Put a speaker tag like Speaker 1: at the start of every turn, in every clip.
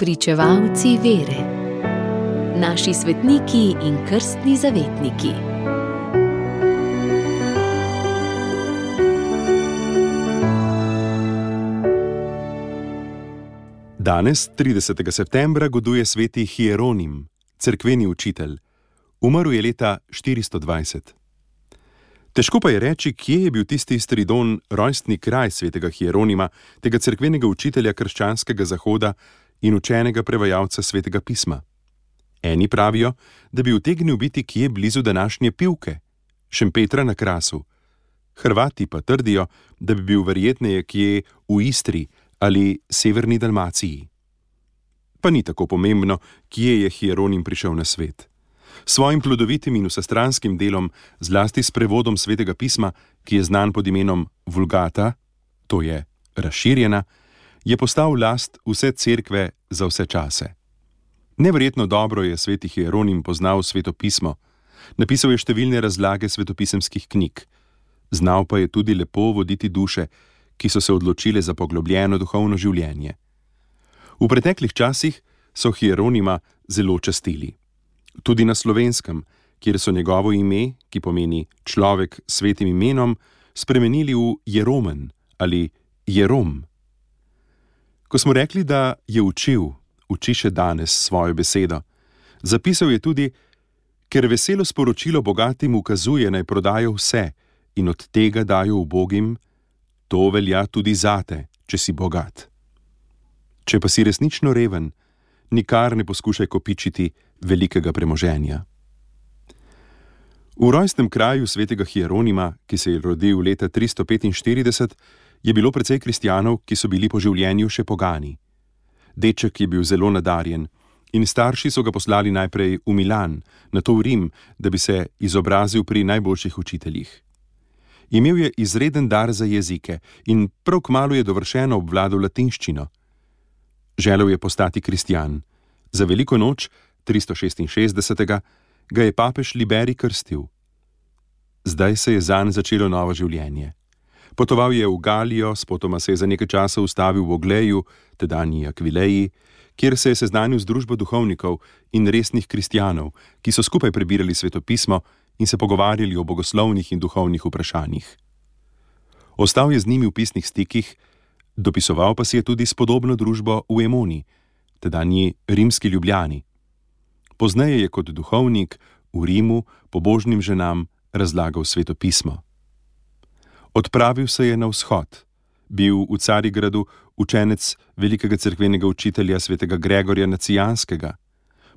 Speaker 1: Pričevalci vere, naši svetniki in krstni zavetniki.
Speaker 2: Danes, 30. septembra, goduje sveti Hieronim, cerkveni učitelj. Umrl je leta 420. Težko pa je reči, kje je bil tisti Stridon, rojstni kraj svetega Hieronima, tega cerkvenega učitelja krščanskega zahoda in učenega prevajalca svetega pisma. Eni pravijo, da bi utegnil biti kje blizu današnje pivke, Šempetra na krasu. Hrvati pa trdijo, da bi bil verjetneje kje v Istri ali severni Dalmaciji. Pa ni tako pomembno, kje je Hieronim prišel na svet. S svojim plodovitim in vsestranskim delom, zlasti s prevodom svetega pisma, ki je znan pod imenom Vulgata, to je razširjena, je postal last vse cerkve za vse čase. Neverjetno dobro je sveti Hieronim poznal svetopismo, napisal je številne razlage svetopisemskih knjig, znal pa je tudi lepo voditi duše, ki so se odločile za poglobljeno duhovno življenje. V preteklih časih so Hieronima zelo častili. Tudi na slovenskem, kjer so njegovo ime, ki pomeni človek s svetim imenom, spremenili v Jeromen ali Jerom. Ko smo rekli, da je učil, uči še danes svojo besedo, zapisal je tudi, ker veselo sporočilo bogatim ukazuje, naj prodajo vse in od tega dajo ubogim, to velja tudi zate, če si bogat. Če pa si resnično reven, nikar ne poskušaj kopičiti velikega premoženja. V rojstnem kraju svetega Hieronima, ki se je rodil leta 345, je bilo precej kristijanov, ki so bili po življenju še pogani. Deček je bil zelo nadarjen in starši so ga poslali najprej v Milan, nato v Rim, da bi se izobrazil pri najboljših učiteljih. Imel je izreden dar za jezike in prav kmalo je dovršeno obvladal latinščino. Želel je postati kristijan. Za veliko noč 366. ga je papež Liberi krstil. Zdaj se je zanj začelo novo življenje. Potoval je v Galijo, spotoma se je za nekaj časa ustavil v Ogleju, tedajni Akvileji, kjer se je seznanil z družbo duhovnikov in resnih kristijanov, ki so skupaj prebirali svetopismo in se pogovarjali o bogoslovnih in duhovnih vprašanjih. Ostal je z njimi v pisnih stikih, dopisoval pa si je tudi s podobno družbo v Emoni, tedajni rimski ljubljani. Pozneje je kot duhovnik v Rimu pobožnim ženam razlagal svetopismo. Odpravil se je na vzhod, bil v Carigradu učenec velikega crkvenega učitelja svetega Gregorja Nacijanskega,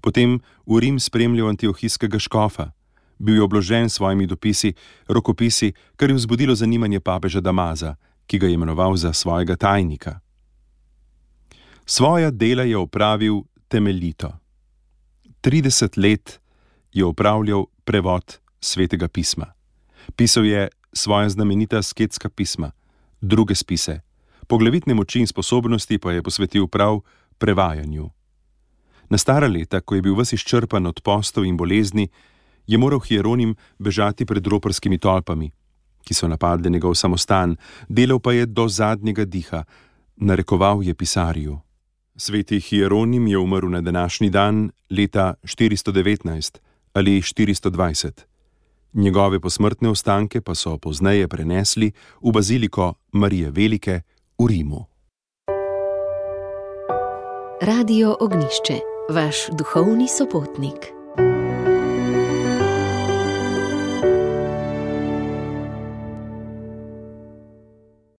Speaker 2: potem v Rim spremljal antiohijskega škofa, bil je obložen s svojimi dopisi, rokopisi, kar je vzbudilo zanimanje papeža Damaza, ki ga je imenoval za svojega tajnika. Svoja dela je opravil temeljito. 30 let je opravljal prevod svetega pisma. Pisal je svoje znamenita sketska pisma, druge spise, poglavitne moči in sposobnosti pa je posvetil prav prevajanju. Na stara leta, ko je bil vsi izčrpan od postov in bolezni, je moral Hieronim bežati pred roparskimi tolpami, ki so napadli njegov samostan, delal pa je do zadnjega diha, narekoval je pisarju. Sveti Hieronim je umrl na današnji dan leta 419 ali 420 njegove posmrtne ostanke pa so pozneje prenesli v baziliko Marije Velike v Rimu.
Speaker 1: Radio Ognišče, vaš duhovni sopotnik.